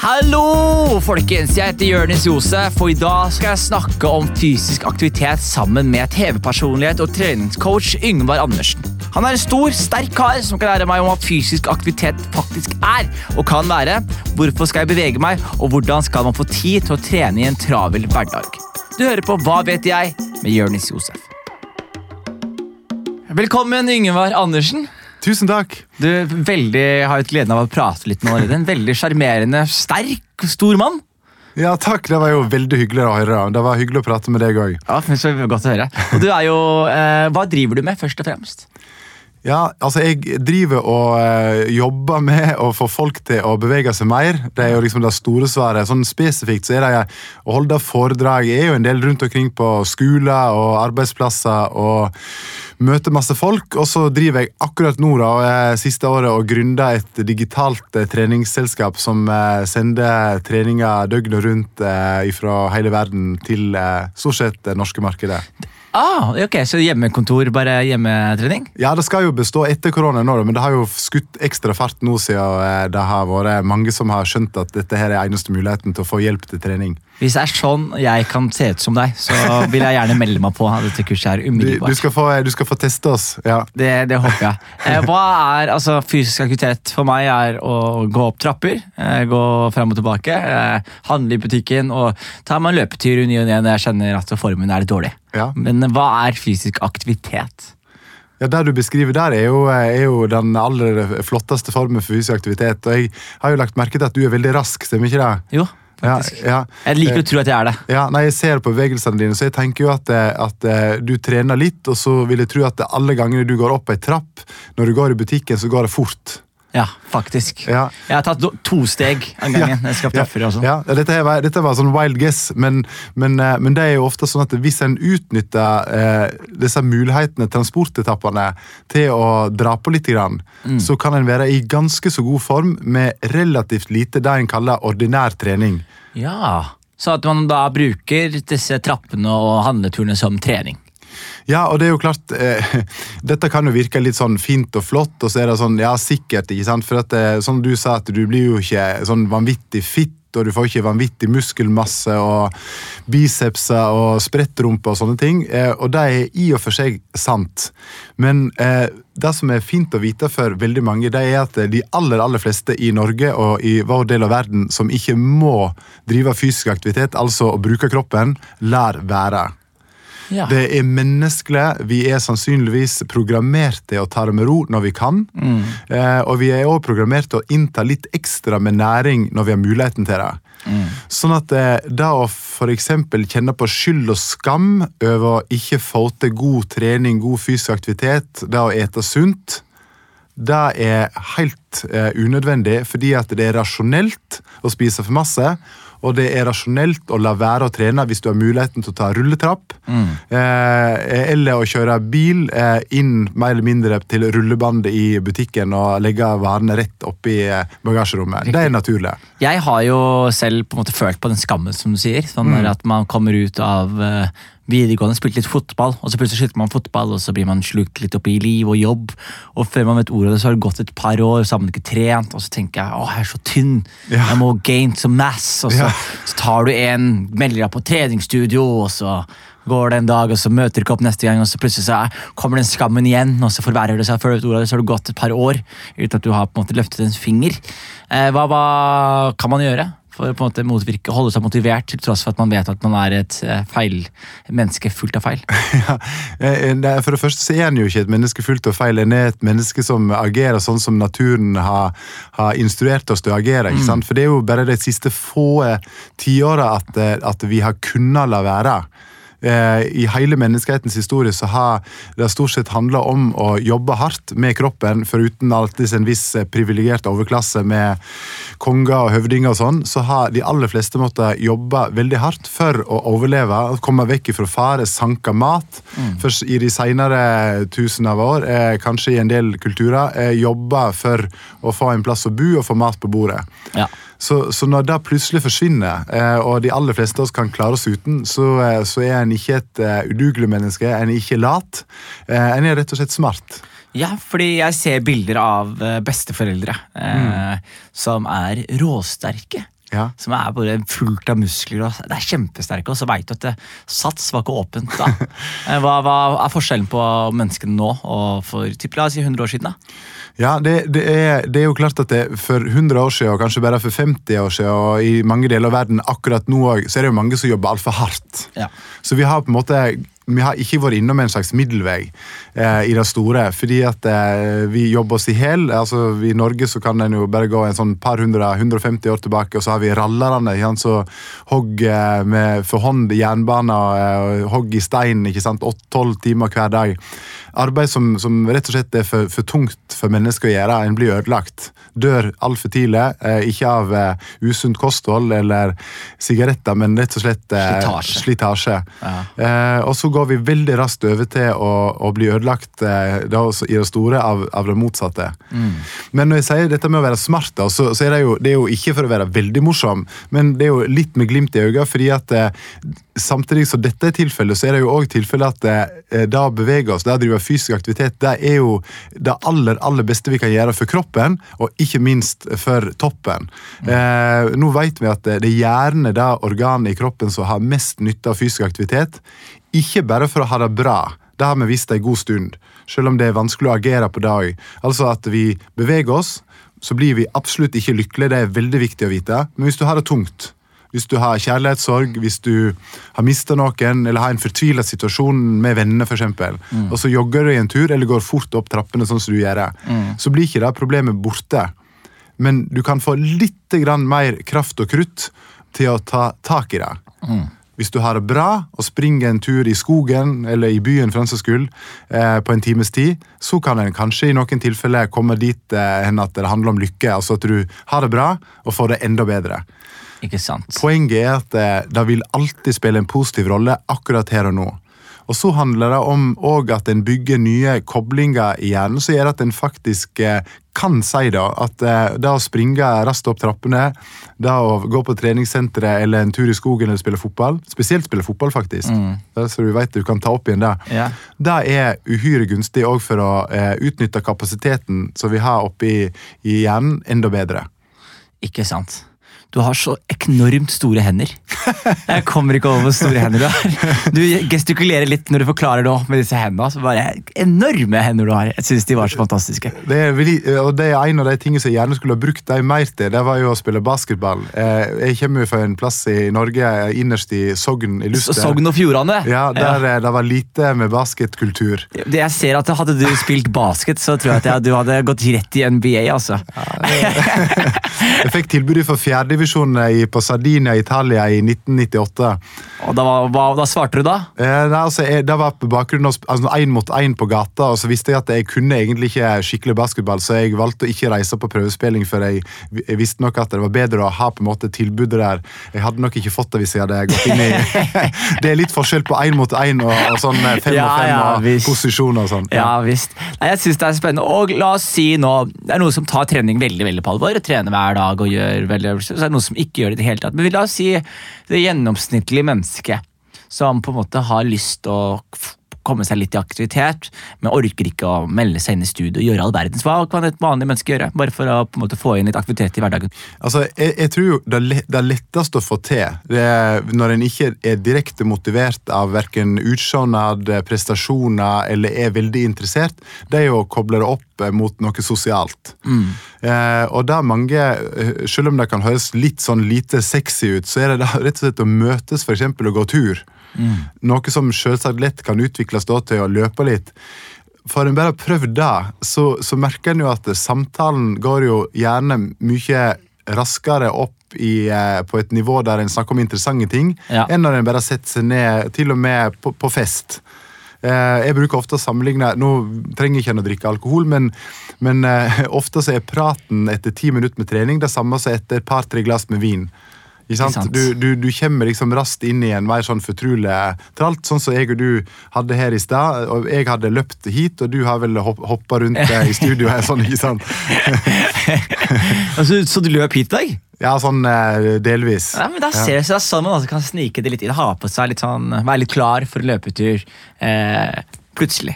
Hallo, folkens! Jeg heter Jonis Josef, og i dag skal jeg snakke om fysisk aktivitet sammen med TV-personlighet og treningscoach Yngvar Andersen. Han er en stor, sterk kar som kan lære meg om hva fysisk aktivitet faktisk er og kan være. Hvorfor skal jeg bevege meg, og hvordan skal man få tid til å trene i en travel hverdag? Du hører på Hva vet jeg? med Jonis Josef. Velkommen, Yngvar Andersen. Tusen takk. Du veldig, har hatt gleden av å prate litt med deg. En veldig sjarmerende, sterk, stor mann. Ja, takk. Det var jo veldig hyggelig å høre. Det var hyggelig å prate med deg òg. Ja, så godt å høre. Og du er jo, eh, Hva driver du med, først og fremst? Ja, altså Jeg driver og eh, jobber med å få folk til å bevege seg mer. Det er jo liksom det store svaret. Sånn Spesifikt så er det å holde foredrag. Jeg er jo en del rundt omkring på skoler og arbeidsplasser og møter masse folk. Og så driver jeg akkurat nå da, siste året og gründer et digitalt uh, treningsselskap som uh, sender treninger døgnet rundt fra hele verden til stort sett det norske markedet. Ah, ok, Så hjemmekontor, bare hjemmetrening? Ja, det skal jo bestå etter korona nå, men det har jo skutt ekstra fart nå siden eh, det har vært mange som har skjønt at dette her er eneste muligheten til å få hjelp til trening. Hvis det er sånn jeg kan se ut som deg, så vil jeg gjerne melde meg på dette kurset. her umiddelbart. Du, du, skal, få, du skal få teste oss. ja. Det, det håper jeg. Eh, hva er altså, fysisk aktivitet for meg? er å gå opp trapper, eh, gå frem og tilbake, handle i butikken og ta meg en løpetur i ny og ne når jeg kjenner at formen er litt dårlig. Ja. Men hva er fysisk aktivitet? Ja, Det du beskriver der, er jo, er jo, den aller flotteste formen for fysisk aktivitet. Og Jeg har jo lagt merke til at du er veldig rask, stemmer ikke det? Jo, faktisk. Ja, ja. Jeg liker å tro at jeg er det. Ja, nei, Jeg ser på bevegelsene dine, så jeg tenker jo at, eh, at, eh, du trener litt, og så vil jeg tro at alle gangene du går opp ei trapp, når du går i butikken, så går det fort. Ja, faktisk. Ja. Jeg har tatt to steg av gangen. jeg skal treffe ja. ja. Dette, var, dette var sånn wild guess, men, men, eh, men, det er jo ofte sånn at hvis en utnytter eh, disse mulighetene, transportetappene, til å dra på litt, grann, mm. så kan en være i ganske så god form med relativt lite det en kaller ordinær trening. Ja, Så at man da bruker disse trappene og handleturene som trening. Ja, og det er jo klart eh, Dette kan jo virke litt sånn fint og flott, og så er det sånn, ja, sikkert, ikke sant? For at, eh, som du sa, at du blir jo ikke sånn vanvittig fitt og du får ikke vanvittig muskelmasse og bicepser og sprettrumpe og sånne ting. Eh, og det er i og for seg sant. Men eh, det som er fint å vite for veldig mange, det er at de aller aller fleste i Norge og i vår del av verden som ikke må drive fysisk aktivitet, altså å bruke kroppen, lar være. Ja. Det er menneskelig. Vi er sannsynligvis programmert til å ta det med ro når vi kan. Mm. Eh, og vi er òg programmert til å innta litt ekstra med næring når vi har muligheten til det. Mm. Sånn at eh, det å f.eks. kjenne på skyld og skam over å ikke få til god trening, god fysisk aktivitet, det å ete sunt det er helt eh, unødvendig, fordi at det er rasjonelt å spise for masse og det er rasjonelt å la være å trene hvis du har muligheten til å ta rulletrapp. Mm. Eh, eller å kjøre bil eh, inn mer eller mindre til rullebandet i butikken og legge varene rett oppi eh, bagasjerommet. Det er naturlig. Jeg har jo selv på en måte følt på den skammen, som du sier. Sånn mm. at man kommer ut av uh, videregående, spilte litt fotball, og så plutselig slutter man fotball, og så blir man slukt litt opp i liv og jobb. Og før man vet ordet av det, så har det gått et par år, så har man ikke trent, og så tenker jeg å, jeg er så tynn, ja. jeg må gain some mass, og så, ja. så tar du en, melder deg på treningsstudio, og så går det en dag, og så møter du ikke opp neste gang, og så plutselig så kommer den skammen igjen, og så forverrer det seg. Før du vet så har du gått et par år uten at du har på en måte løftet en finger. Eh, hva, hva kan man gjøre? For å på en måte motvirke, holde seg motivert til tross for at man vet at man er et eh, feil menneske fullt av feil? ja, eh, For det første så er en jo ikke et menneske fullt av feil, en er et menneske som agerer sånn som naturen har, har instruert oss til å agere. ikke mm. sant? For det er jo bare de siste få tiåra at, eh, at vi har kunnet la være. Eh, i hele menneskehetens historie så har det stort sett handla om å jobbe hardt med kroppen, foruten alltid en viss eh, privilegert overklasse med konger og høvdinger og sånn, så har de aller fleste måttet jobbe veldig hardt for å overleve, komme vekk fra fare, sanke mat. Mm. Først i de senere tusen av år, eh, kanskje i en del kulturer, jobbe for å få en plass å bo og få mat på bordet. Ja. Så, så, når det plutselig forsvinner, eh, og de aller fleste av oss kan klare oss uten, så, eh, så er en ikke et uh, udugelig menneske, en er ikke lat. en er rett og slett smart. Ja, fordi jeg ser bilder av besteforeldre mm. som er råsterke. Ja. som er bare fullt av muskler. Og det er kjempesterke, og så veit du at det, Sats var ikke åpent da. Eh, Hva, hva er forskjellen på menneskene nå og for typ, la oss si 100 år siden? da? Ja, det, det, er, det er jo klart at det, for 100 år siden, og kanskje bare for 50 år siden, og i mange deler av verden akkurat nå òg, så er det jo mange som jobber altfor hardt. Ja. Så vi har på en måte vi har ikke vært innom en slags middelvei eh, i det store. Fordi at eh, vi jobber oss i hæl. Altså, I Norge så kan en jo bare gå en sånn par hundre, 150 år tilbake, og så har vi rallerne som hogg hogger med for hånd jernbaner, eh, hogg i stein ikke sant, 8-12 timer hver dag. Arbeid som, som rett og slett er for, for tungt for mennesker å gjøre. En blir ødelagt. Dør altfor tidlig. Eh, ikke av eh, usunt kosthold eller sigaretter, men rett og slett eh, Slitasje. slitasje. Ja. Eh, og så går vi veldig raskt over til å, å bli ødelagt da, i det store av, av det motsatte. Men når jeg sier dette med å være smart, da, så, så er det jo, det er jo ikke for å være veldig morsom, men det er jo litt med glimt i øynene, fordi at samtidig som dette er tilfellet, så er det jo òg tilfellet at eh, det å bevege oss, det å drive fysisk aktivitet, det er jo det aller, aller beste vi kan gjøre for kroppen, og ikke minst for toppen. Eh, nå vet vi at det er gjerne det organet i kroppen som har mest nytte av fysisk aktivitet. Ikke bare for å ha det bra, det har vi visst en god stund, selv om det er vanskelig å agere på det òg. Altså at vi beveger oss, så blir vi absolutt ikke lykkelige, det er veldig viktig å vite. Men hvis du har det tungt, hvis du har kjærlighetssorg, hvis du har mista noen, eller har en fortvila situasjon med venner, for eksempel, og så jogger du i en tur, eller går fort opp trappene, sånn som du gjør, så blir ikke det problemet borte. Men du kan få litt grann mer kraft og krutt til å ta tak i det. Hvis du har det bra og springer en tur i skogen eller i byen for den saks skyld, eh, på en times tid, så kan en kanskje i noen tilfeller komme dit eh, at det handler om lykke. Altså at du har det bra og får det enda bedre. Ikke sant? Poenget er at eh, det vil alltid spille en positiv rolle akkurat her og nå. Og så handler det om at en bygger nye koblinger i hjernen som gjør at en faktisk eh, kan si da, at eh, det å springe raskt opp trappene, det å gå på treningssenteret eller en tur i skogen eller spille fotball, spesielt spille fotball faktisk, er så du vet du kan ta opp igjen det, Ja. det er uhyre gunstig òg for å utnytte kapasiteten som vi har oppi i hjernen, enda bedre. Ikke sant? Du har så enormt store hender. Jeg kommer ikke over hvor store hender du har. Du gestikulerer litt når du forklarer det med disse hendene. Så bare Enorme hender du har. Jeg synes de var så fantastiske. Det er, og det er en av de tingene som jeg gjerne skulle ha brukt dem mer til. Det var jo å spille basketball. Eh, Jeg kommer jo fra en plass i Norge, innerst i Sogn i Så Luster. Sogn og Fjordane. Ja, der ja. det var lite med basketkultur. Jeg ser at Hadde du spilt basket, så tror jeg at du hadde gått rett i NBA. altså. Jeg fikk tilbudet for fjerdedivisjon på Sardinia, Italia i 1998. Og da, var, hva, da svarte du da? Eh, nei, altså, jeg, det var på bakgrunn av altså, én mot én på gata, og så visste jeg at jeg kunne egentlig ikke skikkelig basketball, så jeg valgte å ikke reise på prøvespilling, for jeg, jeg visste nok at det var bedre å ha på en måte tilbudet der. Jeg hadde nok ikke fått det hvis jeg hadde gått inn i Det er litt forskjell på én mot én og, og sånn eh, fem Ja, og fem ja, og visst. posisjon og sånn. Ja, visst. Nei, jeg synes det er spennende. Og la oss si nå, det er noe som tar trening veldig veldig på alvor, trener hver dag og gjør veldig så er noen som ikke gjør det i det hele tatt. Men vi la oss si det gjennomsnittlige mennesket som på en måte har lyst til å komme seg litt i aktivitet, men orker ikke å melde seg inn i studio og gjøre all verdens. Hva kan et vanlig menneske gjøre? Bare for å på en måte få inn litt aktivitet i hverdagen. Altså, jeg, jeg tror jo det, det letteste å få til, det er når en ikke er direkte motivert av verken utseenad, prestasjoner eller er veldig interessert, det er jo å koble det opp eh, mot noe sosialt. Eh, og da mange, eh, selv om det kan høres litt sånn lite sexy ut, så er det da rett og slett å møtes for eksempel og gå tur. Noe som selvsagt lett kan utvikles da til å løpe litt. For en bare har prøvd det, så, så merker en jo at samtalen går jo gjerne mye raskere opp i, eh, på et nivå der en snakker om interessante ting, Ja. enn når en bare setter seg ned, til og med på, på fest. Eh, jeg bruker ofte å sammenligne Nå trenger jeg ikke en å drikke alkohol, men, men eh, ofte så er praten etter ti minutter med trening det samme som etter et par-tre glass med vin. Ikke sant? sant. Du, du, du kommer liksom raskt inn i en mer sånn fortrolig tralt, sånn som jeg og du hadde her i stad. og Jeg hadde løpt hit, og du har vel hopp, hoppa rundt eh, i studio her, sånn, ikke sant? Altså, så du løp hit i dag? Ja, sånn eh, delvis. Ja, men Da ser det er sånn man også kan snike det litt inn. Ha på seg litt sånn, Være litt klar for en løpetur eh, plutselig.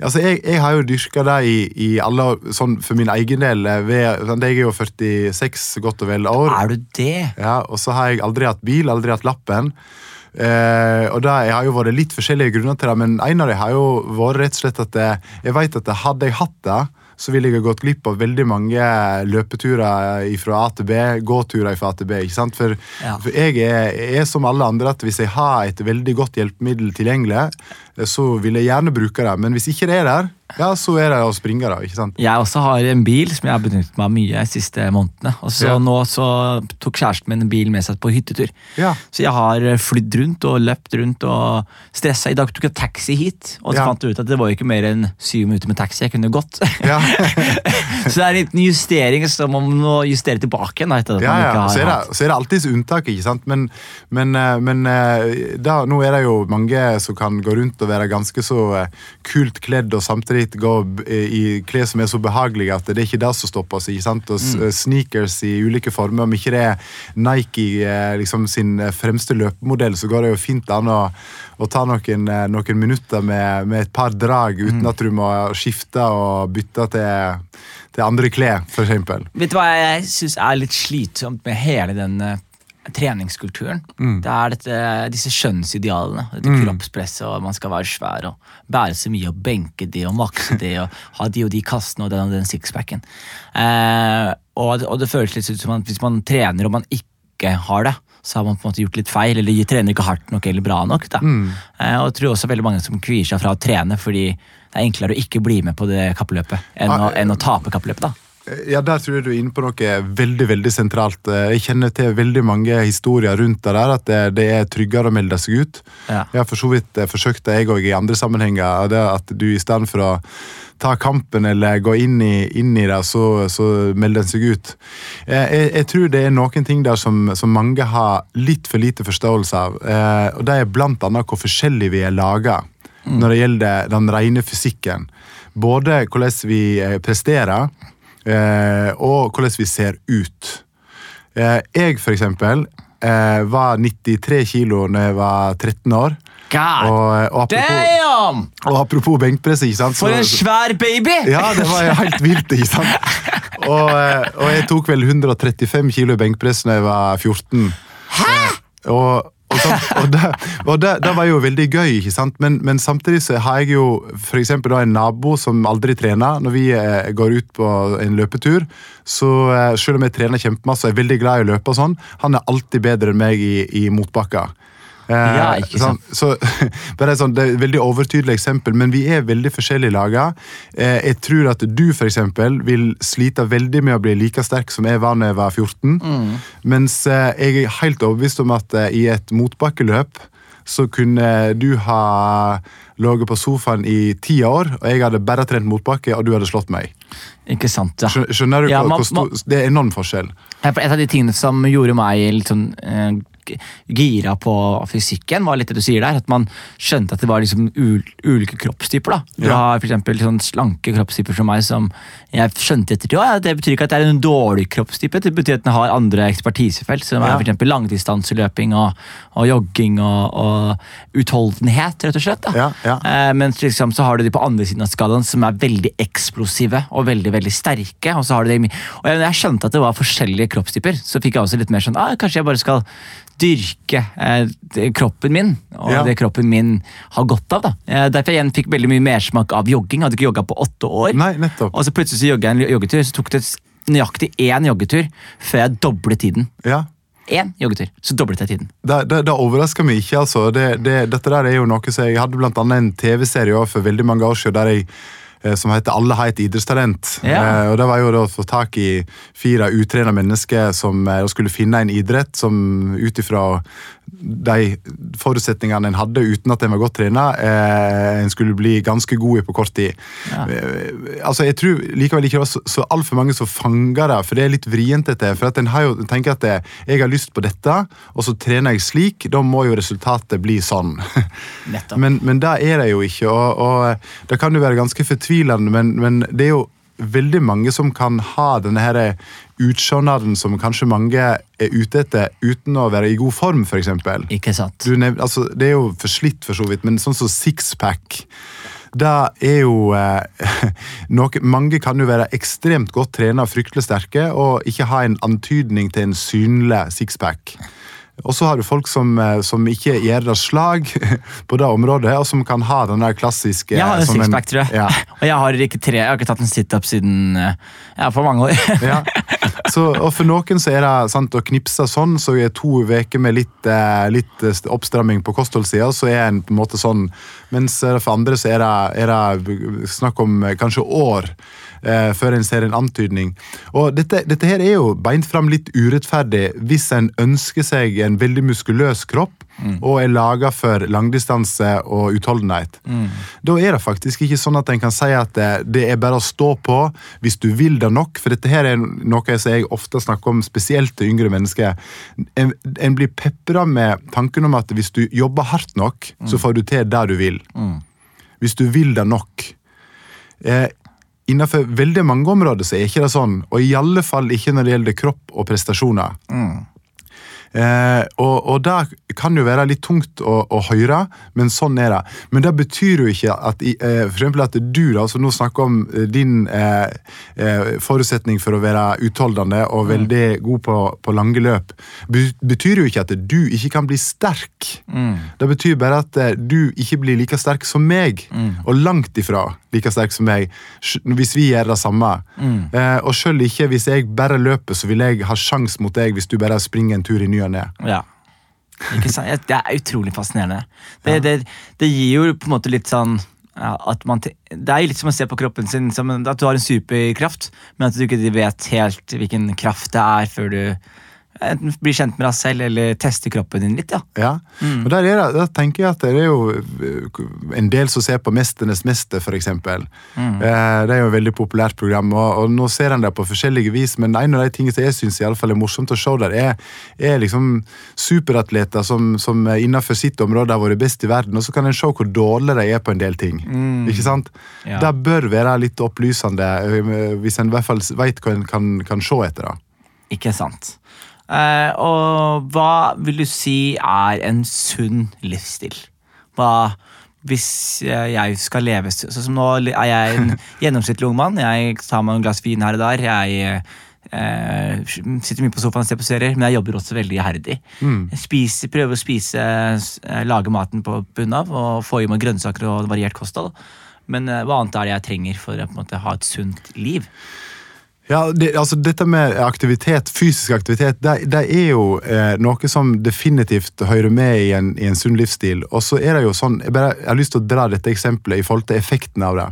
Altså, jeg, jeg har jo dyrka det i, i alle sånn for min egen del. eh, Ved, sånn, jeg er jo 46 godt og vel år. Er du det? Ja, og så har jeg aldri hatt bil, aldri hatt lappen. Eh, og det har jo vært litt forskjellige grunner til det, men en av dem har jo vært rett og slett at jeg, jeg vet at hadde jeg hatt det, så ville jeg ha gått glipp av veldig mange løpeturer fra A til B, gåturer fra A til B. ikke sant? For, Ja. for jeg er, er som alle andre at hvis jeg har et veldig godt hjelpemiddel tilgjengelig, eh, så vil jeg gjerne bruke det. Men hvis ikke det er der, ja, så er det å springe, da. ikke sant? Jeg også har en bil som jeg har benyttet meg av mye de siste månedene. Og så Ja. nå så tok kjæresten min en bil med seg på hyttetur. Ja. Så jeg har flydd rundt og løpt rundt og stressa. I dag tok jeg taxi hit, og så Ja. fant jeg ut at det var ikke mer enn syv minutter med taxi. Jeg kunne gått. Ja. så det er en liten justering som om å justere tilbake igjen. etter at Ja, man ja. ikke har Så er det, så er det alltids unntak, ikke sant? Men, men, eh, men eh, da, nå er det jo mange som kan gå rundt og være ganske så eh, kult kledd og samtidig gå i klær som er så behagelige at det er ikke det som stopper oss. ikke sant? Og Sneakers i ulike former. Om ikke det er Nike eh, liksom sin eh, fremste løpemodell, så går det jo fint an å, å ta noen, eh, noen minutter med, med et par drag uten at du må skifte og bytte til, til andre klær, f.eks. Vet du hva jeg syns er litt slitsomt med hele den eh, treningskulturen? Mm. Det er dette, disse skjønnsidealene. Dette kroppspresset, og man skal være svær og bære så mye og benke det og makse det og ha de og de kastene og den og den sixpacken. Eh, og, og det føles litt ut som at hvis man trener og man ikke har det, så har man på en måte gjort litt feil, eller trener ikke hardt nok eller bra nok. Da. Eh, og jeg tror også veldig mange som kvier seg fra å trene fordi det er enklere å ikke bli med på det kappløpet enn, Ah, å, enn å tape kappløpet. da. Ja, Der tror jeg du er inne på noe veldig veldig sentralt. Eh, Jeg kjenner til veldig mange historier rundt det der, at det, det er tryggere å melde seg ut. Ja. Jeg har for så vidt eh, forsøkt det jeg òg i andre sammenhenger. det At du i stedet for å ta kampen eller gå inn i, inn i det, så, så melder en seg ut. Eh, Jeg, jeg tror det er noen ting der som, som mange har litt for lite forståelse av. Og Det er blant annet hvor forskjellig vi er laga når det gjelder den rene fysikken. Både hvordan vi presterer, og hvordan vi ser ut. Eh, jeg, for eksempel, eh, var 93 kilo da jeg var 13 år. God Og, og, apropos, og apropos benkpress, ikke sant? For en svær baby! ja, det var helt vilt, ikke sant? Og, eh, og jeg tok vel 135 kilo benkpress da jeg var 14. Hæ?! Og, og, så, og, det, og det, det var jo veldig gøy, ikke sant? Men, men samtidig så har jeg jo for da en nabo som aldri trener. Når vi eh, går ut på en løpetur, så eh, selv om jeg trener kjempemasse og er veldig glad i å løpe, og sånn, han er alltid bedre enn meg i, i motbakker. Eh, Ja, ikke sant. Sånn, så, bare et sånt, det er et veldig overtydelig eksempel, men vi er veldig forskjellig laga. Eh, jeg tror at du for eksempel, vil slite veldig med å bli like sterk som jeg var da jeg var 14. Mens eh, jeg er helt overbevist om at i et motbakkeløp så kunne du ha ligget på sofaen i ti år, og jeg hadde bare trent motbakke, og du hadde slått meg. Ikke sant, ja. Skjønner du Ja, man- stor Det er enorm forskjell. Et av de tingene som gjorde meg litt sånn gira på fysikken, var litt det du sier der. At man skjønte at det var liksom ulike kroppstyper. da. Du Ja. har for sånn slanke kroppstyper som meg, som jeg skjønte etter ja, Det betyr ikke at det er en dårlig kroppstype, det betyr at den har andre ekspertisefelt. Som er Ja. for eksempel langdistanseløping og, og jogging og, og utholdenhet, rett og slett. da. Ja, ja. Eh, mens liksom, så har du de på andre siden av skalaen som er veldig eksplosive og veldig veldig sterke. Og så har du de, og jeg, jeg skjønte at det var forskjellige kroppstyper, så fikk jeg også litt mer sånn ah, Kanskje jeg bare skal dyrke eh, kroppen min, og Ja. det kroppen min har godt av. da. Eh, derfor jeg fikk veldig mye mersmak av jogging. Hadde ikke jogga på åtte år. Nei, nettopp. Og så plutselig så jogga jeg en joggetur, så tok det nøyaktig én joggetur før jeg doblet tiden. Ja. Én joggetur, så doblet jeg tiden. Det, det, det overrasker meg ikke. altså. Det, det, dette der er jo noe som Jeg hadde blant annet en TV-serie for veldig mange år siden der jeg, som heter Alle har et idrettstalent. Ja. Eh, og Det var jo da å få tak i fire utrena mennesker som eh, skulle finne en idrett som ut ifra de forutsetningene en hadde uten at en var godt trena, eh, en skulle bli ganske god i på kort tid. Ja. Eh, altså Jeg tror likevel ikke det var så, så altfor mange som fanger det, for det er litt vrient. dette, for at en har jo, tenker at det, Jeg har lyst på dette, og så trener jeg slik. Da må jo resultatet bli sånn. Men, men det er det jo ikke, og, og det kan jo være ganske fortvilende, men, men det er jo veldig mange som kan ha denne her utseendet som kanskje mange er ute etter uten å være i god form, f.eks. Ikke sant? Du nevn- altså, det er jo forslitt, for så vidt, men sånn som sixpack det er jo eh, noe, Mange kan jo være ekstremt godt trena og fryktelig sterke og ikke ha en antydning til en synlig sixpack. Og så har du folk som, eh, som ikke gjør det slag på det området, og som kan ha den der klassiske Jeg har en som sixpack, tror jeg. Ja, Og jeg har ikke tre, jeg har ikke tatt en situp siden eh, ja, for mange år. ja. Så, og for noen så er det sant, å knipse sånn, så er to uker med litt, eh, litt eh, oppstramming på kostholdssida, så er en på en måte sånn. Mens eh, for andre så er det, er det snakk om eh, kanskje år eh, før en ser en antydning. Og dette, dette her er jo beint fram litt urettferdig hvis en ønsker seg en veldig muskuløs kropp og er laga for langdistanse og utholdenhet. Da er det faktisk ikke sånn at en kan si at det, det er bare å stå på hvis du vil det nok, for dette her er noe som jeg ofte snakker om, spesielt til yngre mennesker. En, en blir pepra med tanken om at hvis du jobber hardt nok, så får du til det du vil. Hvis du vil det nok. Eh, Innenfor veldig mange områder så er ikke det sånn, og i alle fall ikke når det gjelder kropp og prestasjoner. Eh, og, og det kan jo være litt tungt å, å høre, men sånn er det. Men det betyr jo ikke at, eh, for at du da, som nå snakker om eh, din eh, eh, forutsetning for å være utholdende og veldig god på, på lange løp, betyr jo ikke at du ikke kan bli sterk. Det betyr bare at eh, du ikke blir like sterk som meg, og langt ifra like sterk som meg, hvis vi gjør det samme. Eh, og selv ikke hvis jeg bare løper, så vil jeg ha sjans mot deg hvis du bare springer en tur i ny og ne. Ja. Ja, Det er utrolig fascinerende. Det, det, det gir jo på en måte litt sånn ja, at man, Det er litt som å se på kroppen sin som at du har en superkraft, men at du ikke vet helt hvilken kraft det er før du enten bli kjent med deg selv eller teste kroppen din litt. ja. Ja, og der, er det, der tenker jeg at det er jo eh, en del som ser på Mesternes mester, f.eks. eksempel. Eh, det er jo et veldig populært program, og, og nå ser en det på forskjellige vis, men en av de tingene som jeg syns er morsomt å se der, er, er liksom superatleter som, som innenfor sitt område har vært best i verden, og så kan en se hvor dårlige de er på en del ting. Ikke sant? Ja. Det bør være litt opplysende, eh, hvis en i hvert fall vet hva en kan, kan se etter. da. Ikke sant. Eh, og hva vil du si er en sunn livsstil? Hva hvis eh, jeg skal leve Sånn som nå er jeg en gjennomsnittlig ung mann. Jeg tar meg en glass vin her og der. Jeg eh, sitter mye på sofaen og ser på serier, men jeg jobber også veldig iherdig. Mm. spiser, prøver å spise, eh, lage maten på bunn av og få i meg grønnsaker og variert kosthold. Men hva annet er det jeg trenger for å på en måte, ha et sunt liv? Ja, det, altså Dette med aktivitet, fysisk aktivitet, det, det er jo eh, noe som definitivt hører med i en, i en sunn livsstil. Og så er det jo sånn, jeg, bare, jeg har lyst til å dra dette eksempelet i forhold til effekten av det.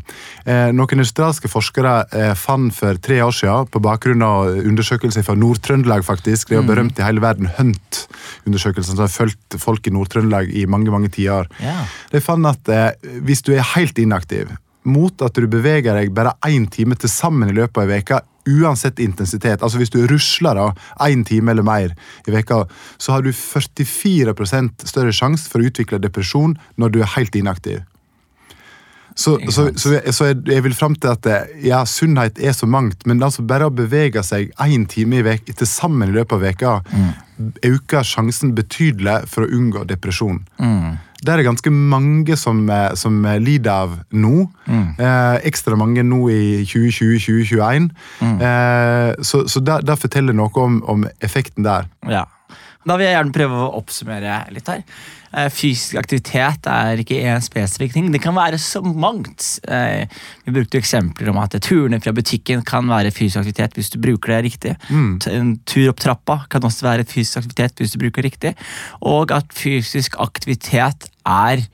Eh, noen australske forskere eh, fant for tre år siden, på bakgrunn av undersøkelser fra Nord-Trøndelag, faktisk, det er jo berømt i hele verden, Hunt-undersøkelsen som har fulgt folk i Nord-Trøndelag i mange mange tiår. yeah. De fant at eh, hvis du er helt inaktiv, mot at du beveger deg bare én time til sammen i løpet av ei uke, uansett intensitet, altså hvis du rusler da én time eller mer i veka, så har du 44% større sjanse for å utvikle depresjon når du er helt inaktiv. Så, så, så, så jeg, jeg vil fram til at eh, ja, sunnhet er så mangt, men altså bare å bevege seg én time i vek, til sammen i løpet av veka øker sjansen betydelig for å unngå depresjon. Det er det ganske mange som, eh, som eh, lider av nå. Eh, ekstra mange nå i 2020-2021. Eh, så så det, det forteller noe om, om effekten der. Ja. Da vil jeg gjerne prøve å oppsummere litt her. Eh, Fysisk aktivitet er ikke én spesifikk ting. Det kan være så mangt. Eh, Vi brukte eksempler om at turene fra butikken kan være fysisk aktivitet hvis du bruker det riktig. Mm. En tur opp trappa kan også være fysisk aktivitet hvis du bruker det riktig. Og at fysisk aktivitet er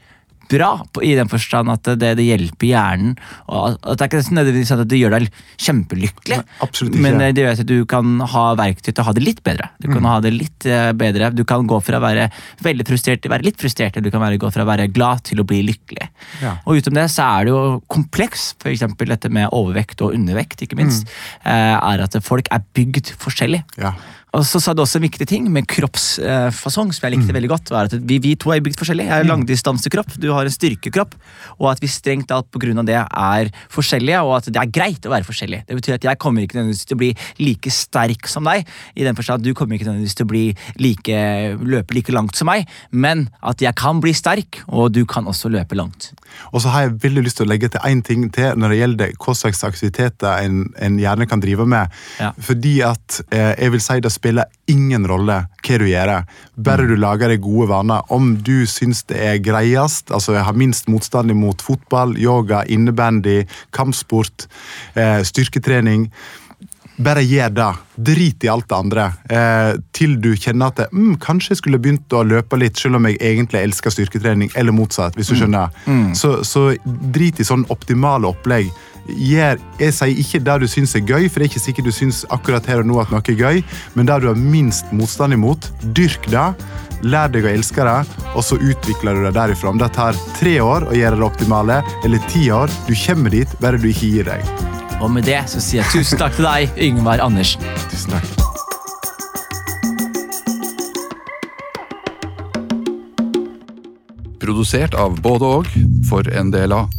bra, på, i den forstand at det, det hjelper hjernen. Og at det er ikke nødvendigvis at det gjør deg kjempelykkelig, Nei, men eh, det gjør at du kan ha verktøy til å ha det litt bedre. Du kan ha det litt eh, bedre. Du kan gå fra å være veldig frustrert til å være litt frustrert, eller du kan være, gå fra å være glad til å bli lykkelig. Ja. Og utom det så er det jo kompleks, f.eks. dette med overvekt og undervekt, ikke minst, mm. er at folk er bygd forskjellig. Ja. Og så sa du også en viktig ting med kroppsfasong, som jeg likte veldig godt. var at vi, vi to er bygd forskjellig. Jeg har langdistansekropp, du har en styrkekropp. Og at vi strengt tatt av det er forskjellige, og at det er greit å være forskjellig. Det betyr at jeg kommer ikke nødvendigvis til å bli like sterk som deg, i den forstand at du kommer ikke nødvendigvis til å bli like, løpe like langt som meg, men at jeg kan bli sterk, og du kan også løpe langt. Og så har jeg veldig lyst til å legge til én ting til når det gjelder hva slags aktiviteter en, en gjerne kan drive med. Ja. Fordi at eh, jeg vil si det spiller ingen rolle hva du gjør, bare du lager deg gode vaner. Om du syns det er greiest, altså jeg har minst motstand mot fotball, yoga, innebandy, kampsport, eh, styrketrening. Bare gjør det. Drit i alt det andre. Eh, til du kjenner at mm, kanskje jeg skulle begynt å løpe litt, selv om jeg egentlig elsker styrketrening, eller motsatt. hvis du skjønner. Så, så drit i sånn optimale opplegg. Gjør, jeg sier ikke det du syns er gøy, for det er ikke sikkert du syns akkurat her og nå at noe er gøy, men det du har minst motstand imot, dyrk det. Lær deg å elske det, og så utvikler du det derifra. Om det tar tre år å gjøre det optimale, eller ti år, du kommer dit, bare du ikke gir deg. Og med det så sier jeg tusen takk til deg, Yngvar Andersen. Tusen takk. Produsert av både og for en del av